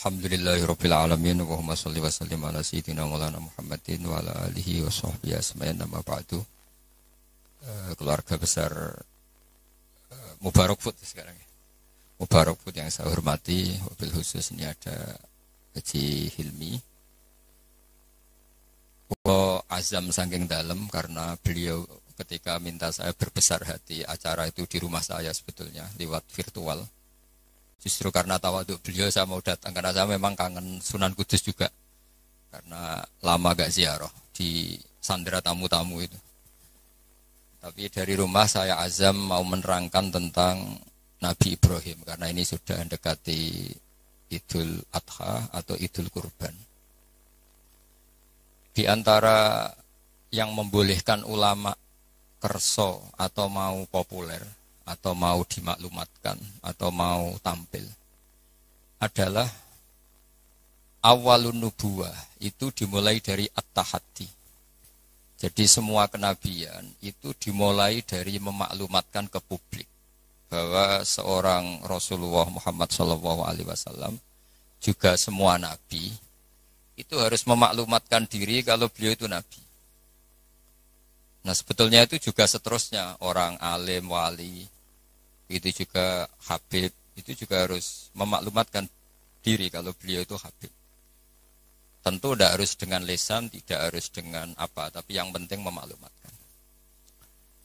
Alhamdulillahirabbil alamin Allahumma shalli wa sallim ala sayyidina Maulana Muhammadin wa ala alihi wa sahbihi asma'in nama ba'du. Uh, keluarga besar uh, Mubarak Food sekarang ya. Mubarak Food yang saya hormati, mobil khusus ini ada Haji Hilmi. Kok azam saking dalam karena beliau ketika minta saya berbesar hati acara itu di rumah saya sebetulnya lewat virtual Justru karena tawaduk beliau saya mau datang karena saya memang kangen Sunan Kudus juga. Karena lama gak ziarah di sandera tamu-tamu itu. Tapi dari rumah saya azam mau menerangkan tentang Nabi Ibrahim karena ini sudah mendekati Idul Adha atau Idul Kurban. Di antara yang membolehkan ulama kerso atau mau populer atau mau dimaklumatkan atau mau tampil adalah awalun nubuah itu dimulai dari at-tahaddi. Jadi semua kenabian itu dimulai dari memaklumatkan ke publik bahwa seorang Rasulullah Muhammad Shallallahu Alaihi Wasallam juga semua nabi itu harus memaklumatkan diri kalau beliau itu nabi. Nah sebetulnya itu juga seterusnya orang alim wali itu juga Habib itu juga harus memaklumatkan diri kalau beliau itu Habib. Tentu tidak harus dengan lesan, tidak harus dengan apa, tapi yang penting memaklumatkan.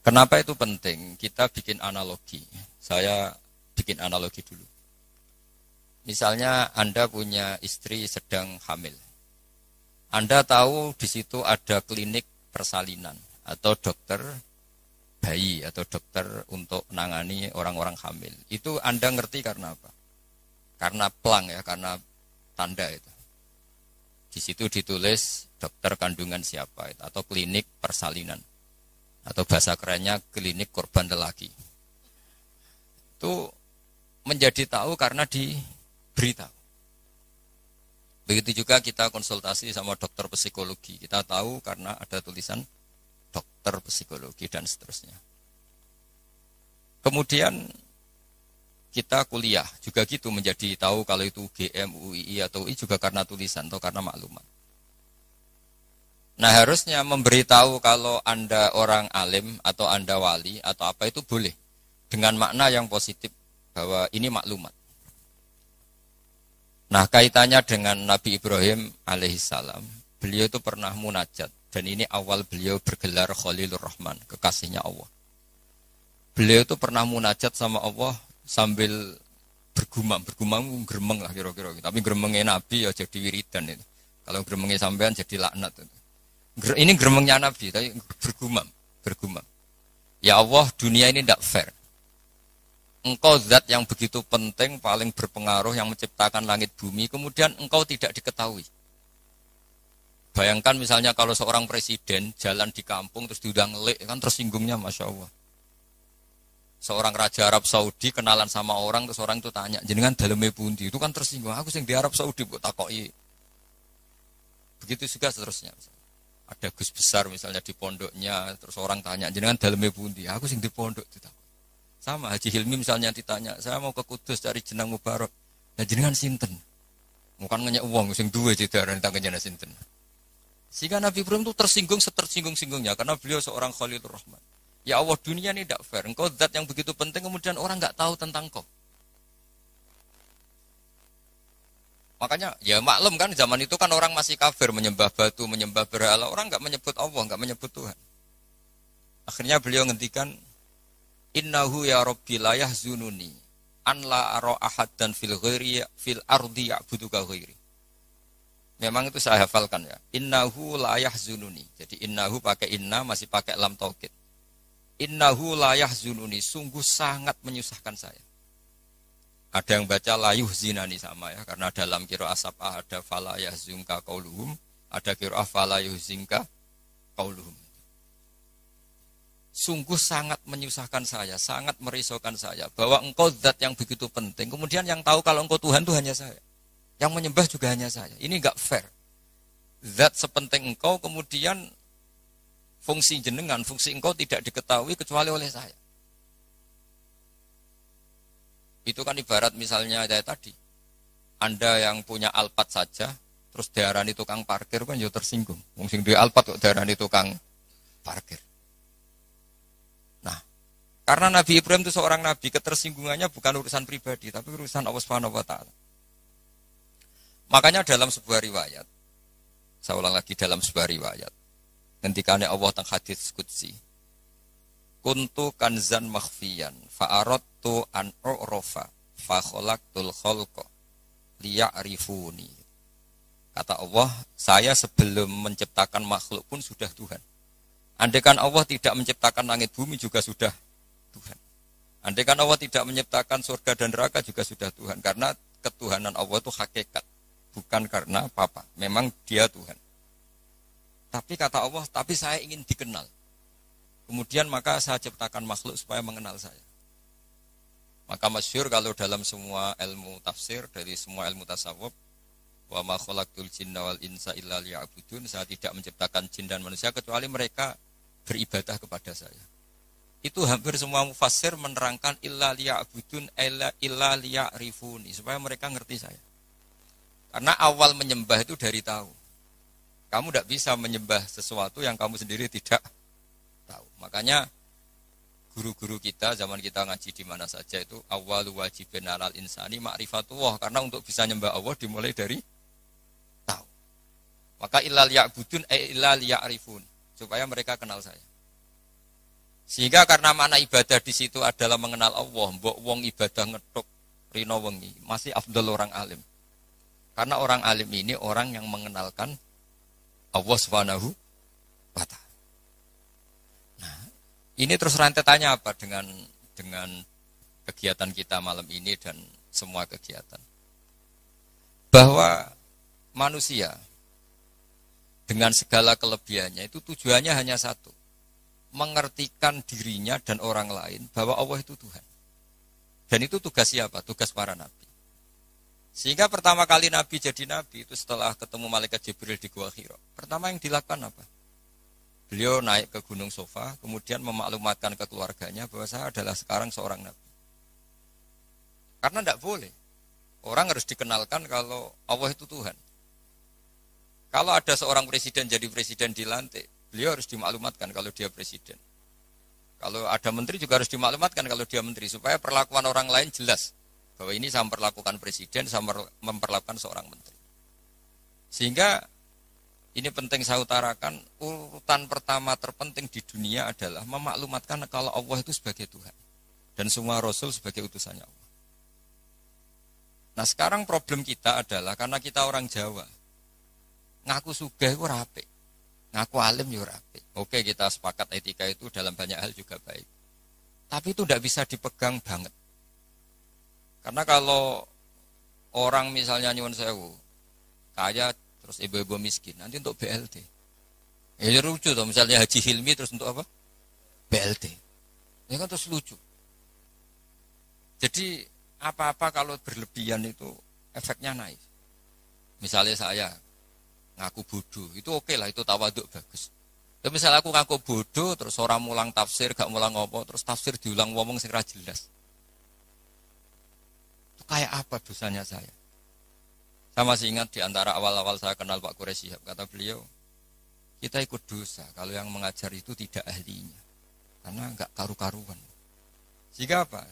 Kenapa itu penting? Kita bikin analogi. Saya bikin analogi dulu. Misalnya Anda punya istri sedang hamil. Anda tahu di situ ada klinik persalinan atau dokter bayi atau dokter untuk menangani orang-orang hamil. Itu Anda ngerti karena apa? Karena pelang ya, karena tanda itu. Di situ ditulis dokter kandungan siapa itu, atau klinik persalinan. Atau bahasa kerennya klinik korban lelaki. Itu menjadi tahu karena diberitahu. Begitu juga kita konsultasi sama dokter psikologi. Kita tahu karena ada tulisan dokter psikologi dan seterusnya. Kemudian kita kuliah juga gitu menjadi tahu kalau itu GM, UII atau UI juga karena tulisan atau karena maklumat. Nah harusnya memberitahu kalau Anda orang alim atau Anda wali atau apa itu boleh. Dengan makna yang positif bahwa ini maklumat. Nah kaitannya dengan Nabi Ibrahim alaihissalam, beliau itu pernah munajat dan ini awal beliau bergelar Khalilur Rahman, kekasihnya Allah. Beliau itu pernah munajat sama Allah sambil bergumam, bergumam geremeng lah kira-kira. Tapi geremengnya Nabi ya jadi wiridan itu. Kalau geremengnya sampean jadi laknat. Itu. Ini geremengnya Nabi, tapi bergumam, bergumam. Ya Allah, dunia ini tidak fair. Engkau zat yang begitu penting, paling berpengaruh, yang menciptakan langit bumi, kemudian engkau tidak diketahui. Bayangkan misalnya kalau seorang presiden jalan di kampung terus diundang lek kan tersinggungnya masya Allah. Seorang raja Arab Saudi kenalan sama orang terus orang itu tanya jenengan dalamnya pundi itu kan tersinggung. Aku sing di Arab Saudi buat takoi. Begitu juga seterusnya. Ada gus besar misalnya di pondoknya terus orang tanya jenengan dalamnya pundi. Aku sing di pondok itu Sama Haji Hilmi misalnya ditanya saya mau ke Kudus cari jenang Mubarak. Nah jenengan sinten. Bukan nanya uang sing dua orang tanya sinten. Sehingga Nabi Ibrahim itu tersinggung setersinggung-singgungnya karena beliau seorang Khalilur Rahman. Ya Allah dunia ini tidak fair. Engkau zat yang begitu penting kemudian orang nggak tahu tentang kau. Makanya ya maklum kan zaman itu kan orang masih kafir menyembah batu, menyembah berhala. Orang nggak menyebut Allah, nggak menyebut Tuhan. Akhirnya beliau ngendikan Innahu ya Rabbi la yahzununi an la ahad dan fil ghairi fil ardi ya'buduka ghairi. Memang itu saya hafalkan ya. Innahu layah zununi. Jadi innahu pakai inna masih pakai lam taukid. Innahu layah zununi. Sungguh sangat menyusahkan saya. Ada yang baca layuh zinani sama ya. Karena dalam kiro asap ada falayah zunka kauluhum. Ada kiro falayuh zinka kauluhum. Sungguh sangat menyusahkan saya, sangat merisaukan saya. Bahwa engkau zat yang begitu penting. Kemudian yang tahu kalau engkau Tuhan itu hanya saya. Yang menyembah juga hanya saya. Ini enggak fair. Zat sepenting engkau kemudian fungsi jenengan, fungsi engkau tidak diketahui kecuali oleh saya. Itu kan ibarat misalnya saya tadi. Anda yang punya Alphard saja, terus diarani tukang parkir kan ya tersinggung. Sing duwe Alphard kok diarani tukang parkir. Nah, karena Nabi Ibrahim itu seorang nabi, ketersinggungannya bukan urusan pribadi, tapi urusan Allah Subhanahu wa. Makanya dalam sebuah riwayat, saya ulang lagi dalam sebuah riwayat, ketika Allah tentang hadis qudsi, kuntu kanzan makhfiyan fa'aradtu an u'rafa fa khalaqtul khalqa liya'rifuni. Kata Allah, saya sebelum menciptakan makhluk pun sudah Tuhan. Andaikan Allah tidak menciptakan langit bumi juga sudah Tuhan. Andaikan Allah tidak menciptakan surga dan neraka juga sudah Tuhan. Karena ketuhanan Allah itu hakikat. Bukan karena apa-apa. Memang dia Tuhan. Tapi kata Allah, tapi saya ingin dikenal. Kemudian maka saya ciptakan makhluk supaya mengenal saya. Maka masyur kalau dalam semua ilmu tafsir, dari semua ilmu tasawuf, wa ma khalaqtul jinna wal insa illa liya'budun, saya tidak menciptakan jin dan manusia kecuali mereka beribadah kepada saya. Itu hampir semua mufassir menerangkan illa liya'budun illa, illa liya'rifuni, supaya mereka ngerti saya. Karena awal menyembah itu dari tahu. Kamu tidak bisa menyembah sesuatu yang kamu sendiri tidak tahu. Makanya guru-guru kita zaman kita ngaji di mana saja itu awal wajib alal insani ma'rifatullah karena untuk bisa nyembah Allah dimulai dari tahu. Maka ilal ya'budun e ilal ya'rifun supaya mereka kenal saya. Sehingga karena mana ibadah di situ adalah mengenal Allah, mbok wong ibadah ngetuk rino wengi, masih afdal orang alim. Karena orang alim ini orang yang mengenalkan Allah Subhanahu wa taala. Ini terus rentetannya apa dengan dengan kegiatan kita malam ini dan semua kegiatan. Bahwa manusia dengan segala kelebihannya itu tujuannya hanya satu. Mengertikan dirinya dan orang lain bahwa Allah itu Tuhan. Dan itu tugas siapa? Tugas para nabi. Sehingga pertama kali nabi jadi nabi itu setelah ketemu malaikat Jibril di Gua Hira. Pertama yang dilakukan apa? Beliau naik ke Gunung Sofa, kemudian memaklumatkan ke keluarganya bahwa saya adalah sekarang seorang nabi. Karena tidak boleh. Orang harus dikenalkan kalau Allah itu Tuhan. Kalau ada seorang presiden jadi presiden di lantai, beliau harus dimaklumatkan kalau dia presiden. Kalau ada menteri juga harus dimaklumatkan kalau dia menteri supaya perlakuan orang lain jelas bahwa ini saya memperlakukan presiden, saya memperlakukan seorang menteri. Sehingga ini penting saya utarakan, urutan pertama terpenting di dunia adalah memaklumatkan kalau Allah itu sebagai Tuhan. Dan semua Rasul sebagai utusannya Allah. Nah sekarang problem kita adalah karena kita orang Jawa. Ngaku sugih itu rapi. Ngaku alim juga rapi. Oke kita sepakat etika itu dalam banyak hal juga baik. Tapi itu tidak bisa dipegang banget. Karena kalau orang misalnya nyuwun sewu, kaya terus ibu-ibu miskin nanti untuk BLT ya lucu tuh misalnya Haji Hilmi terus untuk apa? BLT ya kan terus lucu. Jadi apa-apa kalau berlebihan itu efeknya naik. Misalnya saya ngaku bodoh itu oke okay lah itu tawaduk bagus. Tapi misalnya aku ngaku bodoh terus orang mulang tafsir gak mulang ngopo terus tafsir diulang ngomong segera jelas kayak apa dosanya saya saya masih ingat di antara awal-awal saya kenal Pak Quraisy kata beliau, kita ikut dosa kalau yang mengajar itu tidak ahlinya. Karena nggak karu-karuan. Sehingga apa?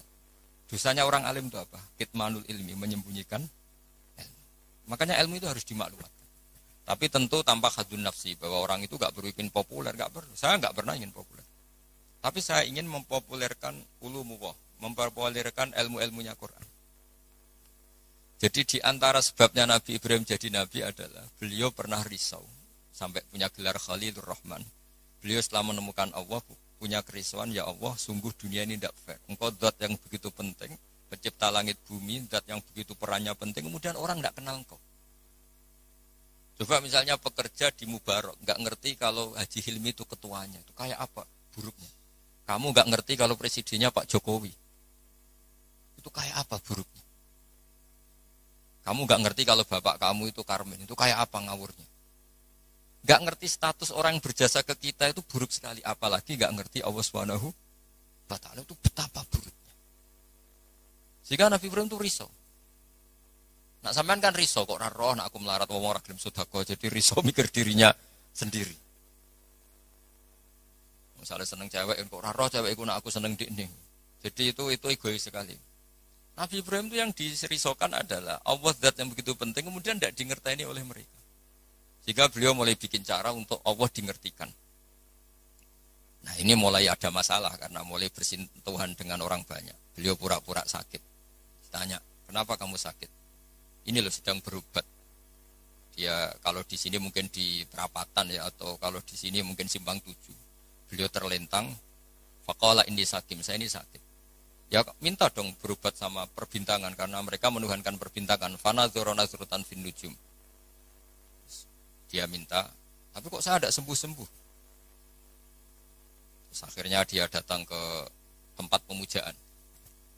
Dosanya orang alim itu apa? Kitmanul ilmi, menyembunyikan ilmu. Makanya ilmu itu harus dimaklumatkan. Tapi tentu tanpa hadun nafsi, bahwa orang itu nggak perlu ingin populer, nggak perlu. Saya nggak pernah ingin populer. Tapi saya ingin mempopulerkan ulumuwah, mempopulerkan ilmu-ilmunya Quran. Jadi di antara sebabnya Nabi Ibrahim jadi Nabi adalah beliau pernah risau sampai punya gelar Khalilur Rahman. Beliau setelah menemukan Allah punya kerisauan ya Allah sungguh dunia ini tidak fair. Engkau zat yang begitu penting, pencipta langit bumi, zat yang begitu perannya penting, kemudian orang tidak kenal engkau. Coba misalnya pekerja di Mubarok, nggak ngerti kalau Haji Hilmi itu ketuanya, itu kayak apa buruknya. Kamu nggak ngerti kalau presidennya Pak Jokowi, itu kayak apa buruknya. Kamu gak ngerti kalau bapak kamu itu Karmen, itu kayak apa ngawurnya. Gak ngerti status orang yang berjasa ke kita itu buruk sekali. Apalagi gak ngerti Allah Subhanahu wa ta'ala itu betapa buruknya. Sehingga Nabi Ibrahim itu risau. Nak sampean kan riso kok ora roh nak aku melarat wong ora gelem sedekah jadi riso mikir dirinya sendiri. Misalnya seneng cewek kok ora roh cewek iku nak aku seneng dik Jadi itu itu egois sekali. Nabi Ibrahim itu yang diserisokan adalah Allah zat yang begitu penting kemudian tidak dimengerti oleh mereka. Sehingga beliau mulai bikin cara untuk Allah dimengertikan. Nah ini mulai ada masalah karena mulai bersentuhan dengan orang banyak. Beliau pura-pura sakit. Tanya, kenapa kamu sakit? Ini loh sedang berobat. Dia kalau di sini mungkin di perapatan ya atau kalau di sini mungkin simpang tujuh. Beliau terlentang. Fakola ini sakit, saya ini sakit. Ya minta dong berobat sama perbintangan karena mereka menuhankan perbintangan. Fana zorona nujum. Dia minta, tapi kok saya ada sembuh-sembuh. Terus akhirnya dia datang ke tempat pemujaan.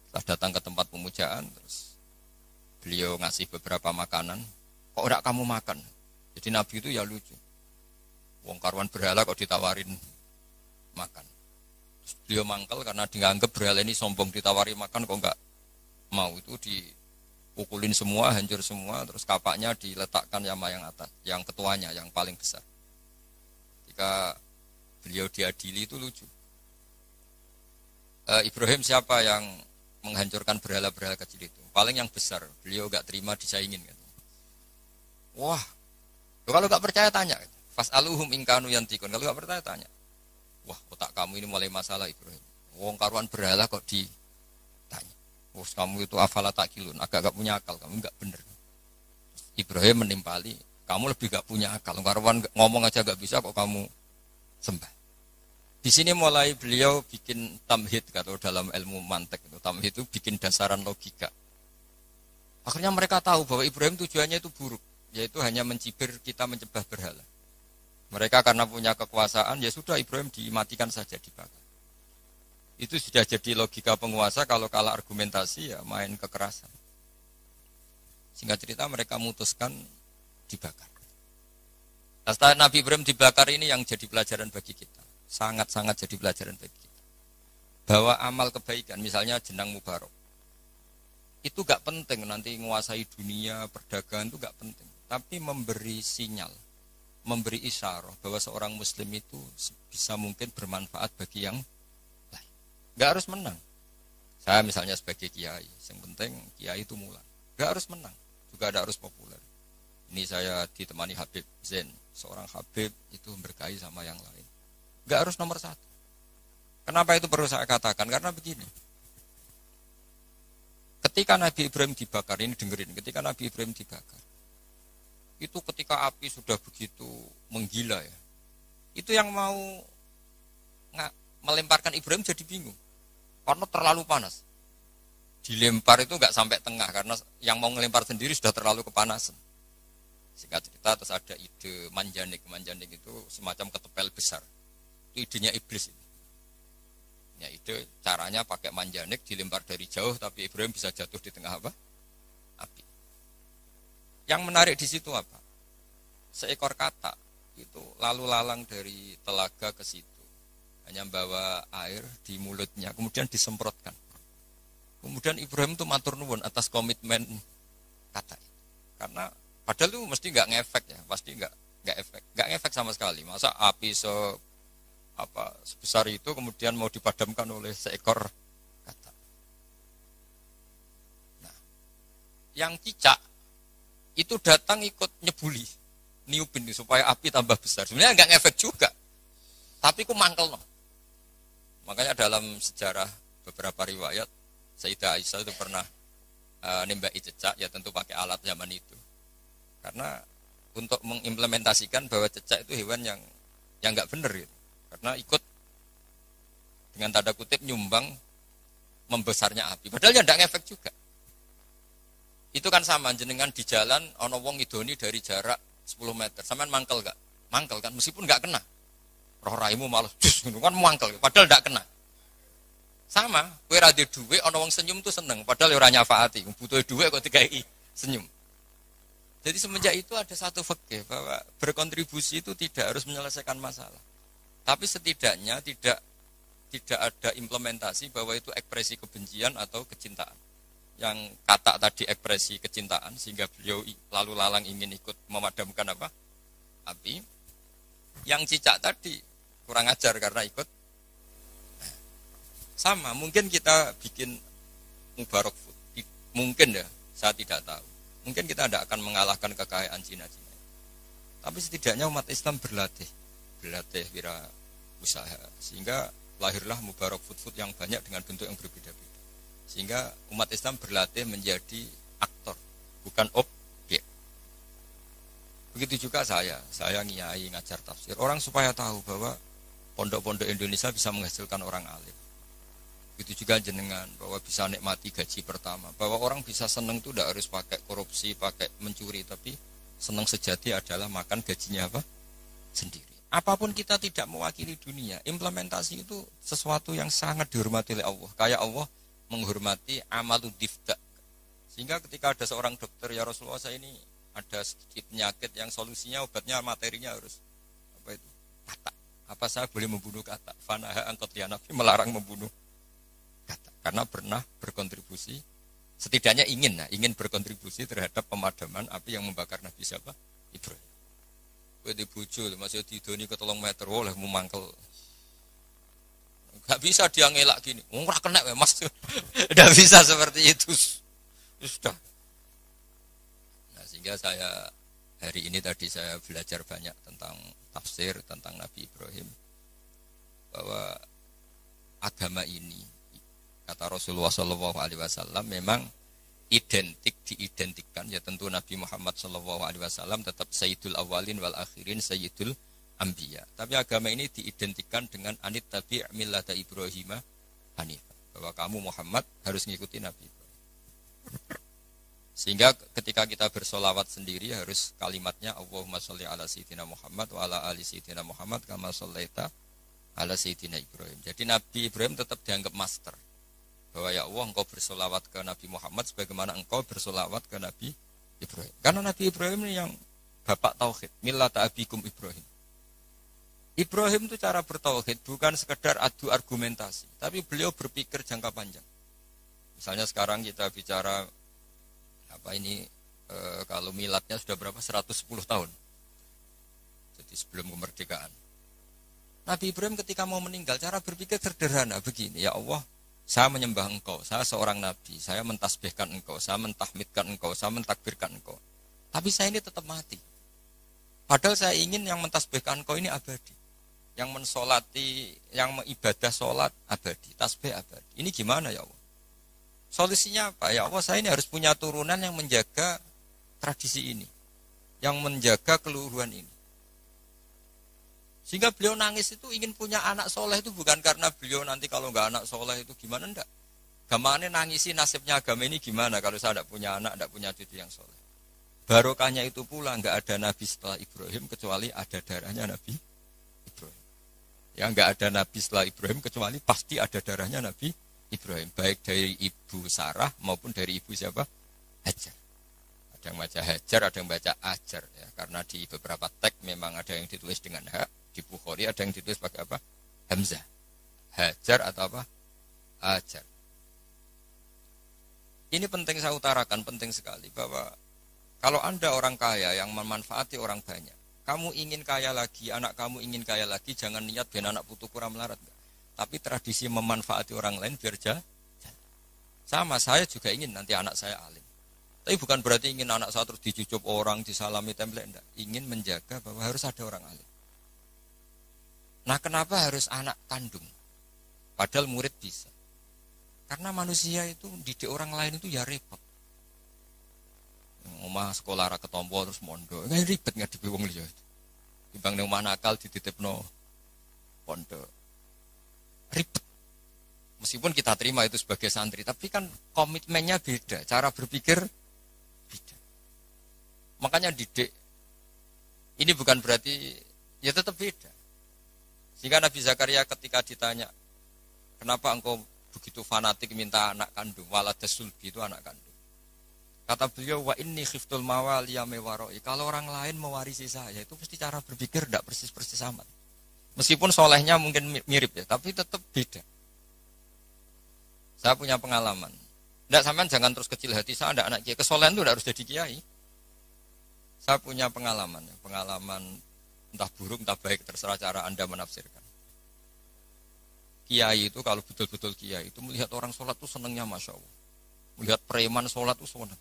Setelah datang ke tempat pemujaan, terus beliau ngasih beberapa makanan. Kok udah kamu makan? Jadi Nabi itu ya lucu. Wong karuan berhala kok ditawarin makan. Beliau mangkel karena dianggap berhala ini sombong ditawari makan kok enggak mau itu dipukulin semua, hancur semua, terus kapaknya diletakkan sama yang atas, yang ketuanya, yang paling besar. Jika beliau diadili itu lucu. Uh, Ibrahim siapa yang menghancurkan berhala-berhala kecil itu? Paling yang besar, beliau gak terima disaingin. Kan. Wah, kalau gak percaya tanya. Fas aluhum ingkanu yantikun. Kalau gak percaya tanya. Wah, otak kamu ini mulai masalah Ibrahim. Wong karuan berhala kok ditanya. Wah, kamu itu afala takilun, agak gak punya akal, kamu gak bener. Ibrahim menimpali, kamu lebih gak punya akal. Karuan ngomong aja gak bisa kok kamu sembah. Di sini mulai beliau bikin tamhid kalau dalam ilmu mantek itu tamhid itu bikin dasaran logika. Akhirnya mereka tahu bahwa Ibrahim tujuannya itu buruk, yaitu hanya mencibir kita mencebah berhala. Mereka karena punya kekuasaan, ya sudah Ibrahim dimatikan saja dibakar. Itu sudah jadi logika penguasa kalau kalah argumentasi ya main kekerasan. Singkat cerita mereka memutuskan dibakar. Setelah Nabi Ibrahim dibakar ini yang jadi pelajaran bagi kita. Sangat-sangat jadi pelajaran bagi kita. Bahwa amal kebaikan, misalnya jenang mubarok. Itu gak penting nanti menguasai dunia, perdagangan itu gak penting. Tapi memberi sinyal, memberi isyarah bahwa seorang muslim itu bisa mungkin bermanfaat bagi yang lain. Gak harus menang. Saya misalnya sebagai kiai, yang penting kiai itu mulai. Gak harus menang, juga ada harus populer. Ini saya ditemani Habib Zain seorang Habib itu berkahi sama yang lain. Gak harus nomor satu. Kenapa itu perlu saya katakan? Karena begini. Ketika Nabi Ibrahim dibakar, ini dengerin, ketika Nabi Ibrahim dibakar, itu ketika api sudah begitu menggila ya, itu yang mau nggak melemparkan Ibrahim jadi bingung, karena terlalu panas. Dilempar itu nggak sampai tengah karena yang mau ngelempar sendiri sudah terlalu kepanasan. Singkat cerita terus ada ide manjanik. Manjanik itu semacam ketepel besar. Itu idenya iblis. Ya ide caranya pakai manjanik dilempar dari jauh tapi Ibrahim bisa jatuh di tengah apa? Yang menarik di situ apa? Seekor kata itu lalu lalang dari telaga ke situ. Hanya bawa air di mulutnya, kemudian disemprotkan. Kemudian Ibrahim itu matur nuwun atas komitmen kata itu. Karena Padahal itu mesti nggak ngefek ya, pasti nggak nggak efek, nggak ngefek sama sekali. Masa api se apa sebesar itu kemudian mau dipadamkan oleh seekor kata. Nah, yang cicak itu datang ikut nyebuli, niupin supaya api tambah besar. Sebenarnya nggak ngefek juga, tapi ku mangkel no. Makanya dalam sejarah beberapa riwayat Sayyidah Aisyah itu pernah uh, nembaki cecak ya tentu pakai alat zaman itu karena untuk mengimplementasikan bahwa cecak itu hewan yang yang nggak benar gitu. Karena ikut dengan tanda kutip nyumbang membesarnya api. Padahal ya nggak ngefek juga. Itu kan sama jenengan di jalan ono wong idoni dari jarak 10 meter. Sampean mangkel gak? Mangkel kan meskipun nggak kena. Roh raimu malah jus kan mangkel padahal nggak kena. Sama, kue radio duwe ono wong senyum tuh seneng padahal ya ora nyafaati. Butuh duwe kok dikai senyum. Jadi semenjak itu ada satu fakih bahwa berkontribusi itu tidak harus menyelesaikan masalah. Tapi setidaknya tidak tidak ada implementasi bahwa itu ekspresi kebencian atau kecintaan. Yang kata tadi ekspresi kecintaan sehingga beliau lalu lalang ingin ikut memadamkan apa? Api. Yang cicak tadi kurang ajar karena ikut. Sama mungkin kita bikin mubarak food. Mungkin ya saya tidak tahu. Mungkin kita tidak akan mengalahkan kekayaan Cina-Cina. Tapi setidaknya umat Islam berlatih berlatih wira usaha sehingga lahirlah mubarak food food yang banyak dengan bentuk yang berbeda-beda sehingga umat Islam berlatih menjadi aktor, bukan objek. Begitu juga saya, saya ngiyai ngajar tafsir. Orang supaya tahu bahwa pondok-pondok Indonesia bisa menghasilkan orang alim. Begitu juga jenengan bahwa bisa nikmati gaji pertama. Bahwa orang bisa seneng itu tidak harus pakai korupsi, pakai mencuri, tapi seneng sejati adalah makan gajinya apa? Sendiri. Apa pun kita tidak mewakili dunia, implementasi itu sesuatu yang sangat dihormati oleh Allah. Kayak Allah menghormati amalu difda. Sehingga ketika ada seorang dokter ya Rasulullah saya ini ada sedikit penyakit yang solusinya obatnya materinya harus apa itu kata. Apa saya boleh membunuh kata? Fanaha angkot ya Nabi melarang membunuh kata karena pernah berkontribusi setidaknya ingin nah, ingin berkontribusi terhadap pemadaman api yang membakar Nabi siapa? Ibrahim. Kowe di bojo masih didoni ke tolong meter oleh memangkel Gak bisa dia ngelak gini. Ora kena mas. Tidak bisa seperti itu. Sudah. Nah, sehingga saya hari ini tadi saya belajar banyak tentang tafsir tentang Nabi Ibrahim bahwa agama ini kata Rasulullah Wasallam memang identik diidentikan ya tentu Nabi Muhammad Shallallahu Alaihi Wasallam tetap Sayyidul Awalin wal Akhirin Sayyidul ambiya. Tapi agama ini diidentikan dengan anit tabi' millata Ibrahim Hanif. Bahwa kamu Muhammad harus mengikuti Nabi Ibrahim. Sehingga ketika kita bersolawat sendiri harus kalimatnya Allahumma sholli ala sayyidina Muhammad wa ala ali sayyidina Muhammad kama shollaita ala sayyidina Ibrahim. Jadi Nabi Ibrahim tetap dianggap master. Bahwa ya Allah engkau bersolawat ke Nabi Muhammad sebagaimana engkau bersolawat ke Nabi Ibrahim. Karena Nabi Ibrahim ini yang bapak tauhid, millata abikum Ibrahim. Ibrahim itu cara bertauhid bukan sekedar adu argumentasi, tapi beliau berpikir jangka panjang. Misalnya sekarang kita bicara apa ini e, kalau miladnya sudah berapa 110 tahun. Jadi sebelum kemerdekaan. Nabi Ibrahim ketika mau meninggal cara berpikir sederhana begini, ya Allah, saya menyembah engkau, saya seorang nabi, saya mentasbihkan engkau, saya mentahmidkan engkau, saya mentakbirkan engkau. Tapi saya ini tetap mati. Padahal saya ingin yang mentasbihkan engkau ini abadi yang mensolati, yang mengibadah sholat abadi, tasbih abadi. Ini gimana ya Allah? Solusinya apa? Ya Allah, saya ini harus punya turunan yang menjaga tradisi ini, yang menjaga keluhuran ini. Sehingga beliau nangis itu ingin punya anak soleh itu bukan karena beliau nanti kalau nggak anak soleh itu gimana enggak. Gimana nangisi nasibnya agama ini gimana kalau saya tidak punya anak, tidak punya cucu yang soleh. Barokahnya itu pula nggak ada nabi setelah Ibrahim kecuali ada darahnya nabi Ya nggak ada nabi setelah Ibrahim kecuali pasti ada darahnya Nabi Ibrahim, baik dari ibu Sarah maupun dari ibu siapa? Hajar. Ada yang baca Hajar, ada yang baca Ajar ya, karena di beberapa teks memang ada yang ditulis dengan hak, di Bukhari ada yang ditulis pakai apa? Hamzah. Hajar atau apa? Ajar. Ini penting saya utarakan, penting sekali bahwa kalau Anda orang kaya yang memanfaati orang banyak, kamu ingin kaya lagi, anak kamu ingin kaya lagi, jangan niat biar anak putu kurang melarat. Tapi tradisi memanfaati orang lain biar jalan. Sama, saya juga ingin nanti anak saya alim. Tapi bukan berarti ingin anak saya terus dicucup orang, disalami template, enggak. Ingin menjaga bahwa harus ada orang alim. Nah kenapa harus anak kandung? Padahal murid bisa. Karena manusia itu didik orang lain itu ya repot omah sekolah ra ketompo terus mondok. Nggak ribet ngadepi wong liya. Timbang ning omah nakal dititipno pondok. Ribet. Meskipun kita terima itu sebagai santri, tapi kan komitmennya beda, cara berpikir beda. Makanya didik ini bukan berarti ya tetap beda. Sehingga Nabi Zakaria ketika ditanya, kenapa engkau begitu fanatik minta anak kandung, waladesulbi itu anak kandung. Kata beliau, wa ini khiftul mawal ya mewaroi. Kalau orang lain mewarisi saya, itu pasti cara berpikir tidak persis-persis sama. Meskipun solehnya mungkin mirip ya, tapi tetap beda. Saya punya pengalaman. Tidak sampean jangan terus kecil hati saya ada anak kiai. Kesolehan itu tidak harus jadi kiai. Saya punya pengalaman, ya. pengalaman entah buruk entah baik terserah cara anda menafsirkan. Kiai itu kalau betul-betul kiai itu melihat orang sholat itu senengnya masya Allah. Melihat preman sholat itu seneng.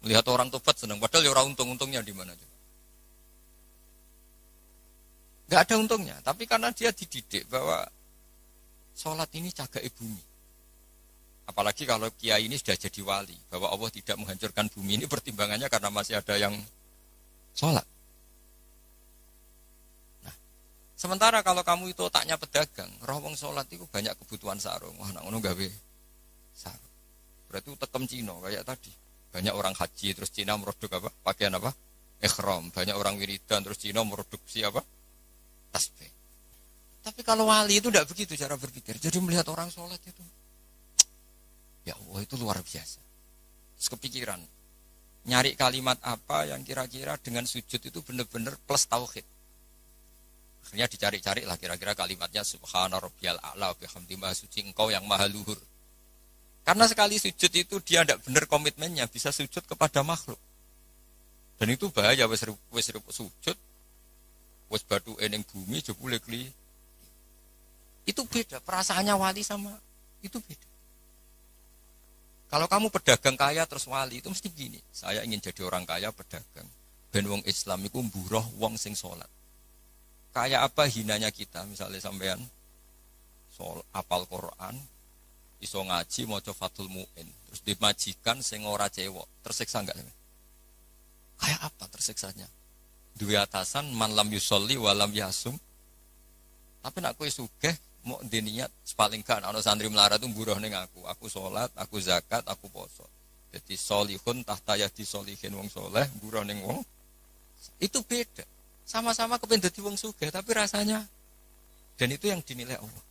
Melihat orang tobat seneng. Padahal ya orang untung-untungnya di mana juga. Gak ada untungnya. Tapi karena dia dididik bahwa sholat ini cagai bumi. Apalagi kalau kiai ini sudah jadi wali. Bahwa Allah tidak menghancurkan bumi ini pertimbangannya karena masih ada yang sholat. Nah, sementara kalau kamu itu otaknya pedagang, rohong sholat itu banyak kebutuhan sarung. Wah, nak ngono gawe sarung. Berarti tekem Cina kayak tadi. Banyak orang haji terus Cina meroduk apa? Pakaian apa? Ikhram. Banyak orang wiridan terus Cina meroduksi apa? Tasbih. Tapi kalau wali itu tidak begitu cara berpikir. Jadi melihat orang sholat itu. Ya Allah itu luar biasa. Terus kepikiran. Nyari kalimat apa yang kira-kira dengan sujud itu benar-benar plus tauhid. Akhirnya dicari-cari lah kira-kira kalimatnya Subhana rabbiyal a'la bihamdi maha suci engkau yang maha luhur. Karena sekali sujud itu dia tidak benar komitmennya bisa sujud kepada makhluk. Dan itu bahaya wes wes sujud wes batu eneng bumi jebule kli. Itu beda perasaannya wali sama itu beda. Kalau kamu pedagang kaya terus wali itu mesti gini. Saya ingin jadi orang kaya pedagang. Ben wong Islam itu buroh wong sing sholat. Kayak apa hinanya kita misalnya sampean sol apal Quran, iso ngaji mau fatul muin. Terus dimajikan sing ora cewek tersiksa enggak? Kayak apa tersiksanya? Dua atasan man lam yusolli walam yasum. Tapi nak kue sugeh mau diniat paling kan ono santri melara tuh buruh neng aku. Aku sholat aku zakat aku poso jadi solihun tahta ya disolihin wong soleh buruh neng wong. Itu beda. Sama-sama kepengen jadi wong sugeh tapi rasanya. Dan itu yang dinilai Allah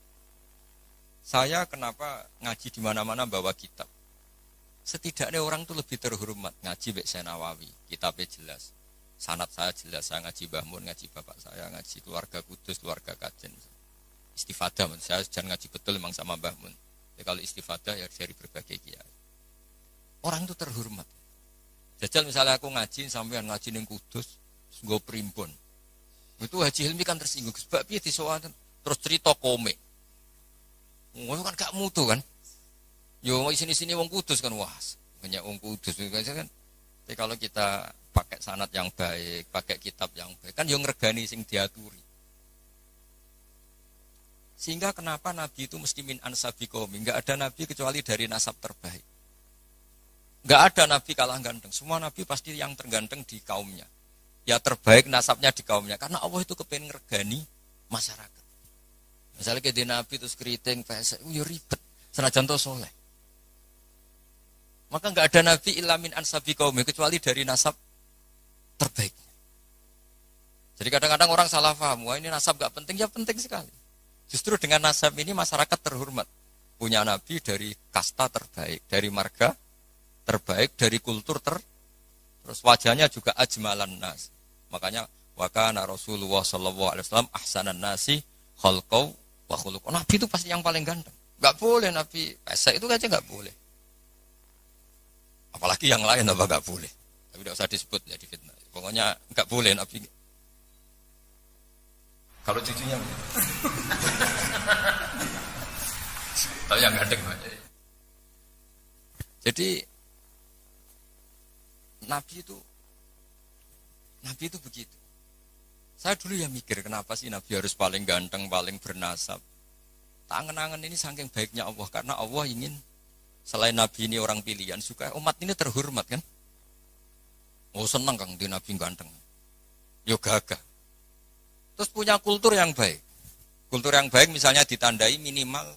saya kenapa ngaji di mana-mana bawa kitab? Setidaknya orang itu lebih terhormat ngaji Bek Nawawi, kitabnya jelas. Sanat saya jelas, saya ngaji Bahmun, ngaji bapak saya, ngaji keluarga Kudus, keluarga Kajen. Istifadah, saya jangan ngaji betul memang sama Bahmun. Ya, kalau istifadah ya dari berbagai kiai. Orang itu terhormat. Jajal misalnya aku ngaji sampai ngaji yang Kudus, gue primbon. Itu Haji Hilmi kan tersinggung. Sebab dia terus cerita komik Wah kan gak mutu kan. Yo sini sini wong kudus kan wah banyak wong kudus kan. Tapi kalau kita pakai sanat yang baik, pakai kitab yang baik, kan yang ngergani sing diaturi. Sehingga kenapa Nabi itu mesti min ansabi komi? Enggak ada Nabi kecuali dari nasab terbaik. Enggak ada Nabi kalah ganteng. Semua Nabi pasti yang terganteng di kaumnya. Ya terbaik nasabnya di kaumnya. Karena Allah itu kepengen ngergani masyarakat. Misalnya ke Nabi terus keriting, pesek, ya ribet. Senajan to soleh. Maka nggak ada Nabi ilamin ansabi kaum kecuali dari nasab terbaik. Jadi kadang-kadang orang salah paham, wah ini nasab gak penting, ya penting sekali. Justru dengan nasab ini masyarakat terhormat. Punya Nabi dari kasta terbaik, dari marga terbaik, dari kultur ter terus wajahnya juga ajmalan nas. Makanya wakana Rasulullah Shallallahu Alaihi Wasallam ahsanan nasi khalqau Wahuluk. Oh, Nabi itu pasti yang paling ganteng. Gak boleh Nabi pesek itu aja gak boleh. Apalagi yang lain apa gak boleh. Tapi tidak usah disebut ya fitnah. Pokoknya gak boleh Nabi. Kalau cucunya Tapi yang ganteng Jadi Nabi itu Nabi itu begitu. Saya dulu ya mikir kenapa sih Nabi harus paling ganteng, paling bernasab. Tangan-tangan ini saking baiknya Allah karena Allah ingin selain Nabi ini orang pilihan suka umat ini terhormat kan. Oh senang kang di Nabi ganteng. Yo gagah. Terus punya kultur yang baik. Kultur yang baik misalnya ditandai minimal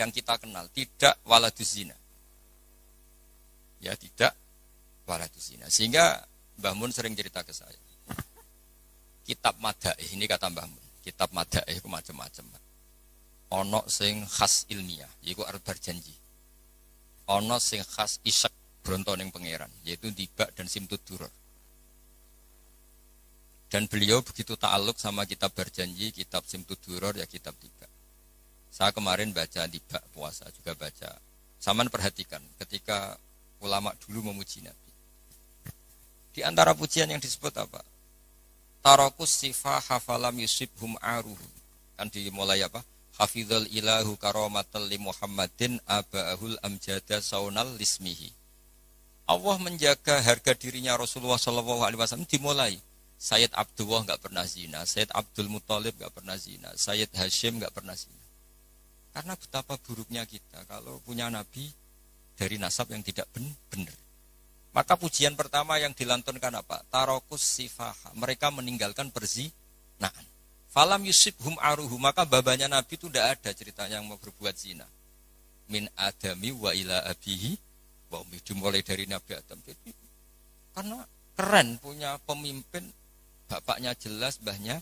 yang kita kenal tidak waladuzina. Ya tidak waladuzina. Sehingga Mbah sering cerita ke saya kitab madaih ini kata Mbah Mun. Kitab madaih itu macam-macam. Ono sing khas ilmiah, yaitu arep berjanji. Ono sing khas isak bronto ning pangeran, yaitu dibak dan simtud duror. Dan beliau begitu ta'aluk sama kitab berjanji, kitab simtud duror, ya kitab tiba. Saya kemarin baca dibak puasa, juga baca Saman perhatikan ketika ulama dulu memuji Nabi. Di antara pujian yang disebut apa? Tarokus sifah hafalam yusibhum aruhu. Kan dimulai apa? Hafidhul ilahu karomatal li Muhammadin aba'ahul amjada saunal lismihi. Allah menjaga harga dirinya Rasulullah Shallallahu Alaihi Wasallam dimulai. Sayyid Abdullah nggak pernah zina, Sayyid Abdul Muthalib nggak pernah zina, Sayyid Hashim nggak pernah zina. Karena betapa buruknya kita kalau punya nabi dari nasab yang tidak benar. Maka pujian pertama yang dilantunkan apa? Tarokus sifaha. Mereka meninggalkan Nah, Falam Yusuf hum aruhu. Maka babanya Nabi itu tidak ada ceritanya yang mau berbuat zina. Min adami wa ila abihi. Wa mulai dari Nabi Adam. Jadi, karena keren punya pemimpin. Bapaknya jelas, bahnya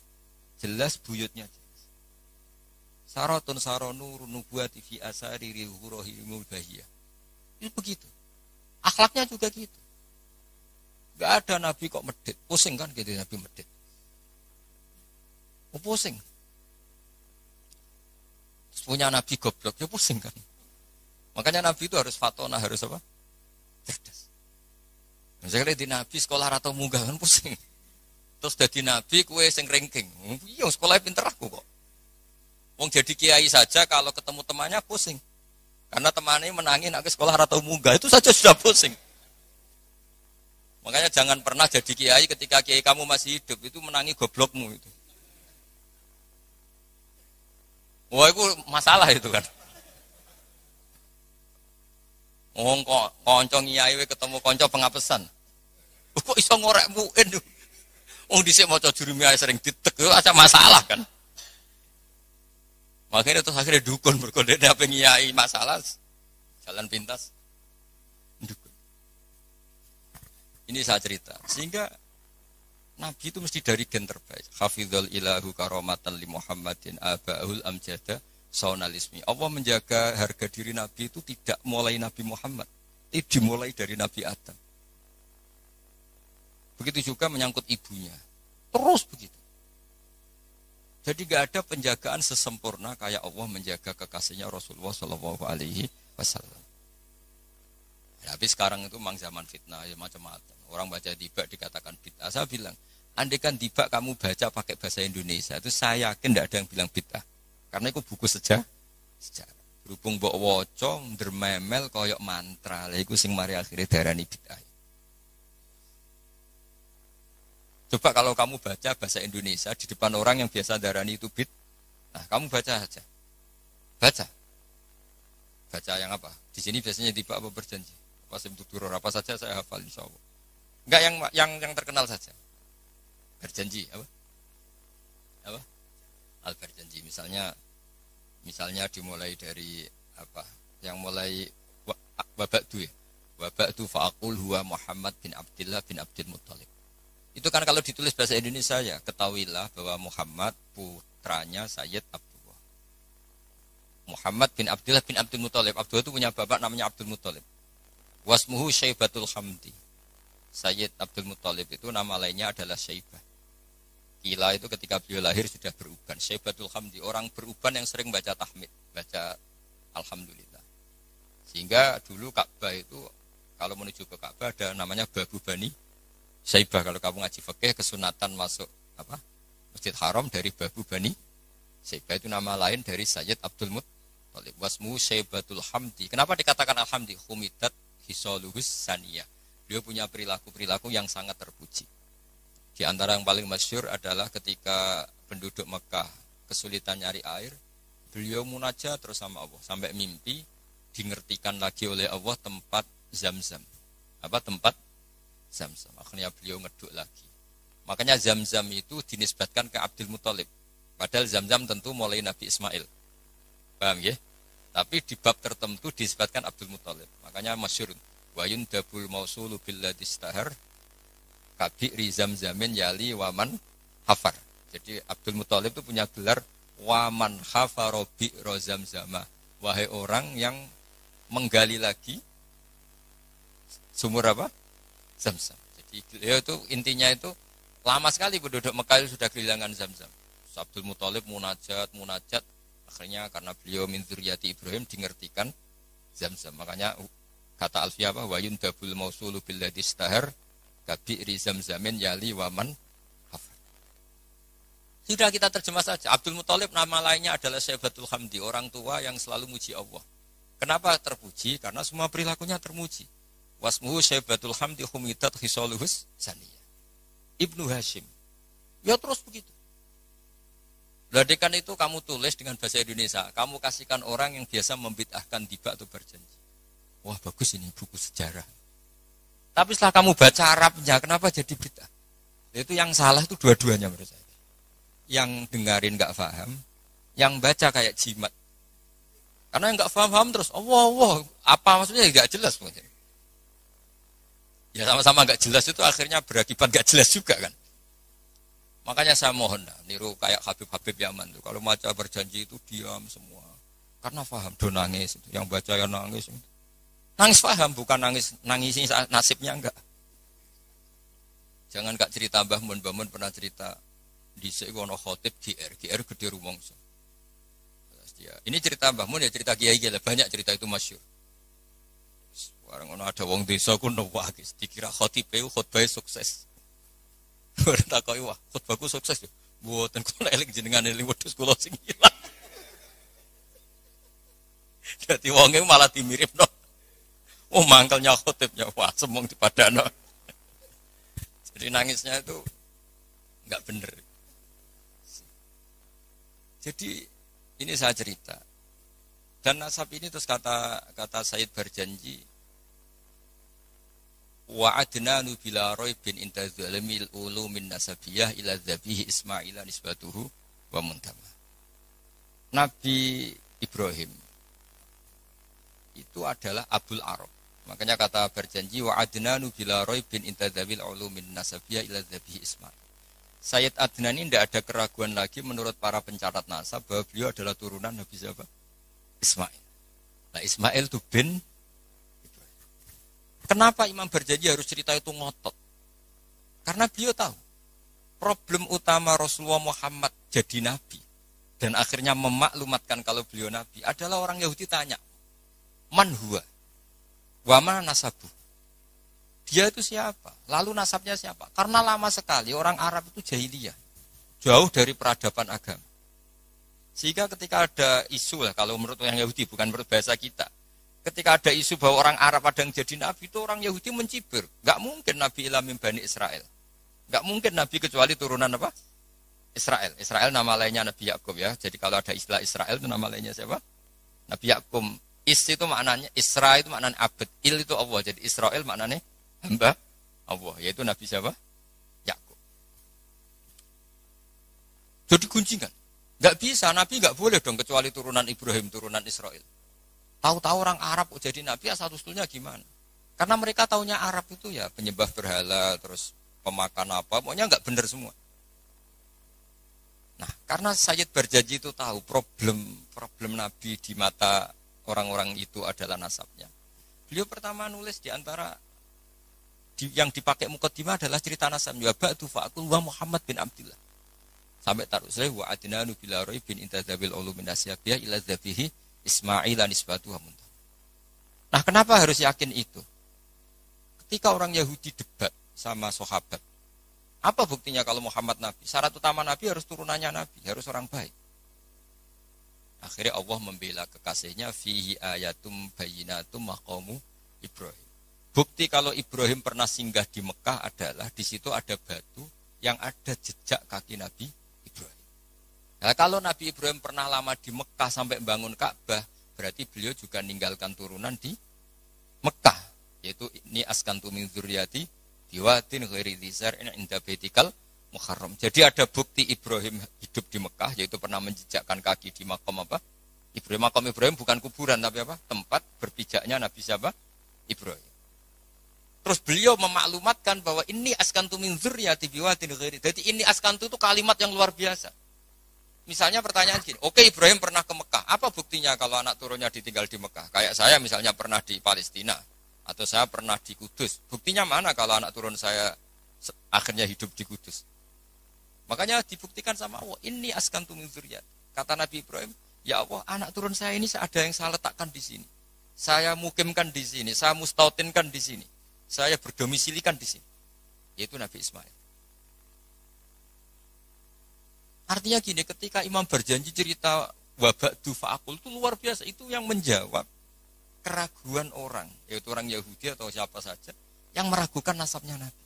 jelas, buyutnya jelas. Saratun saronu nubuati fi asari rihurohimul bahiyah. Itu begitu. Akhlaknya juga gitu. Gak ada nabi kok medit. Pusing kan gitu nabi medit. Oh, pusing. Terus punya nabi goblok, ya pusing kan. Makanya nabi itu harus fatona, harus apa? Cerdas. Misalnya di nabi sekolah atau munggah kan pusing. Terus jadi nabi kue sing ranking. Iya sekolahnya pinter aku kok. Wong jadi kiai saja kalau ketemu temannya pusing. Karena temannya menangin nak ke sekolah atau munggah itu saja sudah pusing. Makanya jangan pernah jadi kiai ketika kiai kamu masih hidup itu menangi goblokmu itu. Wah itu masalah itu kan. Wong kok konco kiai ketemu konco pengapesan. Kok iso ngorek muin. Wong dhisik maca jurumiyah sering ditek itu masalah kan. Makanya terus akhirnya dukun berkode apa ngiyai masalah jalan pintas. Dukun. Ini saya cerita. Sehingga Nabi itu mesti dari gen terbaik. Hafizul ilahu karomatan li Muhammadin aba'ul amjada saunalismi. Allah menjaga harga diri Nabi itu tidak mulai Nabi Muhammad. Itu dimulai dari Nabi Adam. Begitu juga menyangkut ibunya. Terus begitu. Jadi gak ada penjagaan sesempurna kayak Allah menjaga kekasihnya Rasulullah Shallallahu Alaihi Wasallam. Ya, tapi sekarang itu memang zaman fitnah ya macam-macam. Orang baca tiba dikatakan bid'ah. Saya bilang, andai kan tiba kamu baca pakai bahasa Indonesia itu saya yakin tidak ada yang bilang bid'ah. Karena itu buku sejarah. sejarah. Berhubung mbok wocong, dermemel koyok mantra, lah itu sing mari akhirnya darani bid'ah. Coba kalau kamu baca bahasa Indonesia di depan orang yang biasa darani itu bid, nah kamu baca aja, baca, baca yang apa? Di sini biasanya tiba apa berjanji, apa sebetulnya apa saja saya hafal insya Allah. Enggak yang yang yang terkenal saja, berjanji apa? Apa? Al berjanji misalnya, misalnya dimulai dari apa? Yang mulai wabak tu ya, wabak tu faakul huwa Muhammad bin Abdullah bin Abdul Muttalib itu kan kalau ditulis bahasa Indonesia ya, ketahuilah bahwa Muhammad putranya Sayyid Abdullah. Muhammad bin Abdullah bin Abdul Muthalib. Abdullah itu punya bapak namanya Abdul Muthalib. Wasmuhu Syaibatul Hamdi. Sayyid Abdul Muthalib itu nama lainnya adalah Syaibah. Kila itu ketika beliau lahir sudah beruban. Syaibatul Hamdi, orang beruban yang sering baca tahmid, baca Alhamdulillah. Sehingga dulu Ka'bah itu kalau menuju ke Ka'bah ada namanya Babu Bani Saibah kalau kamu ngaji fikih kesunatan masuk apa Masjid Haram dari Babu Bani. Saibah itu nama lain dari Sayyid Abdul Muttalib. Wasmu Saibatul Hamdi. Kenapa dikatakan Alhamdi? Humidat hisoluhus saniyah. Dia punya perilaku-perilaku yang sangat terpuji. Di antara yang paling masyur adalah ketika penduduk Mekah kesulitan nyari air beliau munajat terus sama Allah. Sampai mimpi dingertikan lagi oleh Allah tempat zam-zam. Apa tempat Zam-zam. Akhirnya beliau ngeduk lagi. Makanya Zam-zam itu dinisbatkan ke Abdul Muthalib. Padahal Zam-zam tentu mulai Nabi Ismail. Paham ya? Tapi di bab tertentu disebutkan Abdul Muthalib. Makanya masyur. Wayun dabul mausulu billadistahar kabi rizam zamin yali waman hafar. Jadi Abdul Muthalib itu punya gelar waman hafarobi rozam zama. Wahai orang yang menggali lagi sumur apa? Zam-zam. Jadi beliau itu intinya itu lama sekali penduduk Mekah itu sudah kehilangan Zam-zam. Abdul Muthalib munajat, munajat. Akhirnya karena beliau min Ibrahim dingertikan zam-zam. Makanya kata Alfiya apa? Wa yundabul mausulu billadhi stahar kabi'ri zam-zamin yali waman sudah kita terjemah saja. Abdul Muthalib nama lainnya adalah Syaibatul Hamdi, orang tua yang selalu muji Allah. Kenapa terpuji? Karena semua perilakunya termuji. Wasmuhu Syaibatul Hamdi humidat hisoluhus saniyah. Ibnu Hashim. Ya terus begitu. Ladekan itu kamu tulis dengan bahasa Indonesia. Kamu kasihkan orang yang biasa membid'ahkan tiba atau berjanji. Wah bagus ini buku sejarah. Tapi setelah kamu baca Arabnya, kenapa jadi bid'ah? Itu yang salah itu dua-duanya menurut saya yang dengarin nggak paham, yang baca kayak jimat. Karena yang nggak paham-paham terus, oh, wow, apa maksudnya nggak jelas. Ya sama-sama nggak jelas itu akhirnya berakibat nggak jelas juga kan. Makanya saya mohon nah, niru kayak Habib-Habib Yaman tuh. Kalau baca berjanji itu diam semua. Karena paham, do nangis. Yang baca yang nangis. Nangis paham, bukan nangis nangis nasibnya enggak. Jangan gak cerita Mbah Mun, Mbah Mun pernah cerita di ono khotib GR, GR gede rumongso. Ini cerita Mbah Mun ya cerita kiai kiai banyak cerita itu masyur. Sekarang ono ada wong desa ku nuwakis, dikira khotib itu khotbah sukses. Ora takoki wah, khotbahku sukses ya. Mboten kula eling jenengan eling wedhus kula sing ilang. Dadi wonge malah dimiripno. Oh mangkelnya khotibnya wah semong dipadano. Jadi nangisnya itu nggak bener. Jadi ini saya cerita. Dan nasab ini terus kata kata Said berjanji wa adnanu bila bin inta zalimil ulu min nasabiyah ila dzabihi ismaila nisbatuhu wa muntama. Nabi Ibrahim itu adalah Abdul Arab. Makanya kata berjanji wa adnanu bila bin inta zabil ulu min nasabiyah ila dzabihi ismail. Sayyid Adnan ini tidak ada keraguan lagi menurut para pencatat nasab bahwa beliau adalah turunan Nabi siapa? Ismail. Nah Ismail itu bin Kenapa Imam berjanji harus cerita itu ngotot? Karena beliau tahu problem utama Rasulullah Muhammad jadi nabi dan akhirnya memaklumatkan kalau beliau nabi adalah orang Yahudi tanya, "Man huwa? Wa mana nasabu?" Dia itu siapa? Lalu nasabnya siapa? Karena lama sekali orang Arab itu jahiliyah. Jauh dari peradaban agama. Sehingga ketika ada isu lah, kalau menurut yang Yahudi, bukan menurut bahasa kita. Ketika ada isu bahwa orang Arab ada yang jadi Nabi, itu orang Yahudi mencibir. Gak mungkin Nabi ilamim Bani Israel. Gak mungkin Nabi kecuali turunan apa? Israel. Israel nama lainnya Nabi Yakub ya. Jadi kalau ada istilah Israel itu nama lainnya siapa? Nabi Yakub. Is itu maknanya, Israel itu maknanya abad. Il itu Allah. Jadi Israel maknanya hamba Allah, yaitu Nabi siapa? Yakub. Jadi guncingan. Gak bisa, Nabi gak boleh dong kecuali turunan Ibrahim, turunan Israel. Tahu-tahu orang Arab jadi Nabi asal usulnya gimana? Karena mereka taunya Arab itu ya penyembah berhala, terus pemakan apa, pokoknya nggak benar semua. Nah, karena Sayyid berjanji itu tahu problem problem Nabi di mata orang-orang itu adalah nasabnya. Beliau pertama nulis di antara di, yang dipakai mukaddimah adalah cerita nasab wa ba'du fa'akul wa Muhammad bin Abdullah. Sampai taruh saya wa adnanu bila bin intadzabil ulumin asyabiyah ila dzabihi Ismail nisbatu Nah, kenapa harus yakin itu? Ketika orang Yahudi debat sama sahabat, apa buktinya kalau Muhammad Nabi? Syarat utama Nabi harus turunannya Nabi, harus orang baik. Akhirnya Allah membela kekasihnya fihi ayatum bayinatum maqamu Ibrahim. Bukti kalau Ibrahim pernah singgah di Mekah adalah di situ ada batu yang ada jejak kaki Nabi. Nah, kalau Nabi Ibrahim pernah lama di Mekah sampai bangun Ka'bah, berarti beliau juga meninggalkan turunan di Mekah, yaitu ini askantu min dzurriyyati biwatin ghairi dzar inda baitikal muharram. Jadi ada bukti Ibrahim hidup di Mekah yaitu pernah menjejakkan kaki di makam apa? Ibrahim makam Ibrahim bukan kuburan tapi apa? Tempat berpijaknya Nabi siapa? Ibrahim. Terus beliau memaklumatkan bahwa ini askantu min dzurriyyati biwatin ghairi. Jadi ini askantu itu kalimat yang luar biasa. Misalnya pertanyaan gini, oke Ibrahim pernah ke Mekah, apa buktinya kalau anak turunnya ditinggal di Mekah? Kayak saya misalnya pernah di Palestina, atau saya pernah di Kudus. Buktinya mana kalau anak turun saya akhirnya hidup di Kudus? Makanya dibuktikan sama Allah, ini askantu min dzurriyyati. Kata Nabi Ibrahim, ya Allah anak turun saya ini ada yang saya letakkan di sini. saya mukimkan di sini, saya mustautinkan di sini, saya berdomisilikan di sini. Yaitu Nabi Ismail. Artinya gini, ketika imam berjanji cerita wabak dufa'akul itu luar biasa. Itu yang menjawab keraguan orang, yaitu orang Yahudi atau siapa saja, yang meragukan nasabnya Nabi.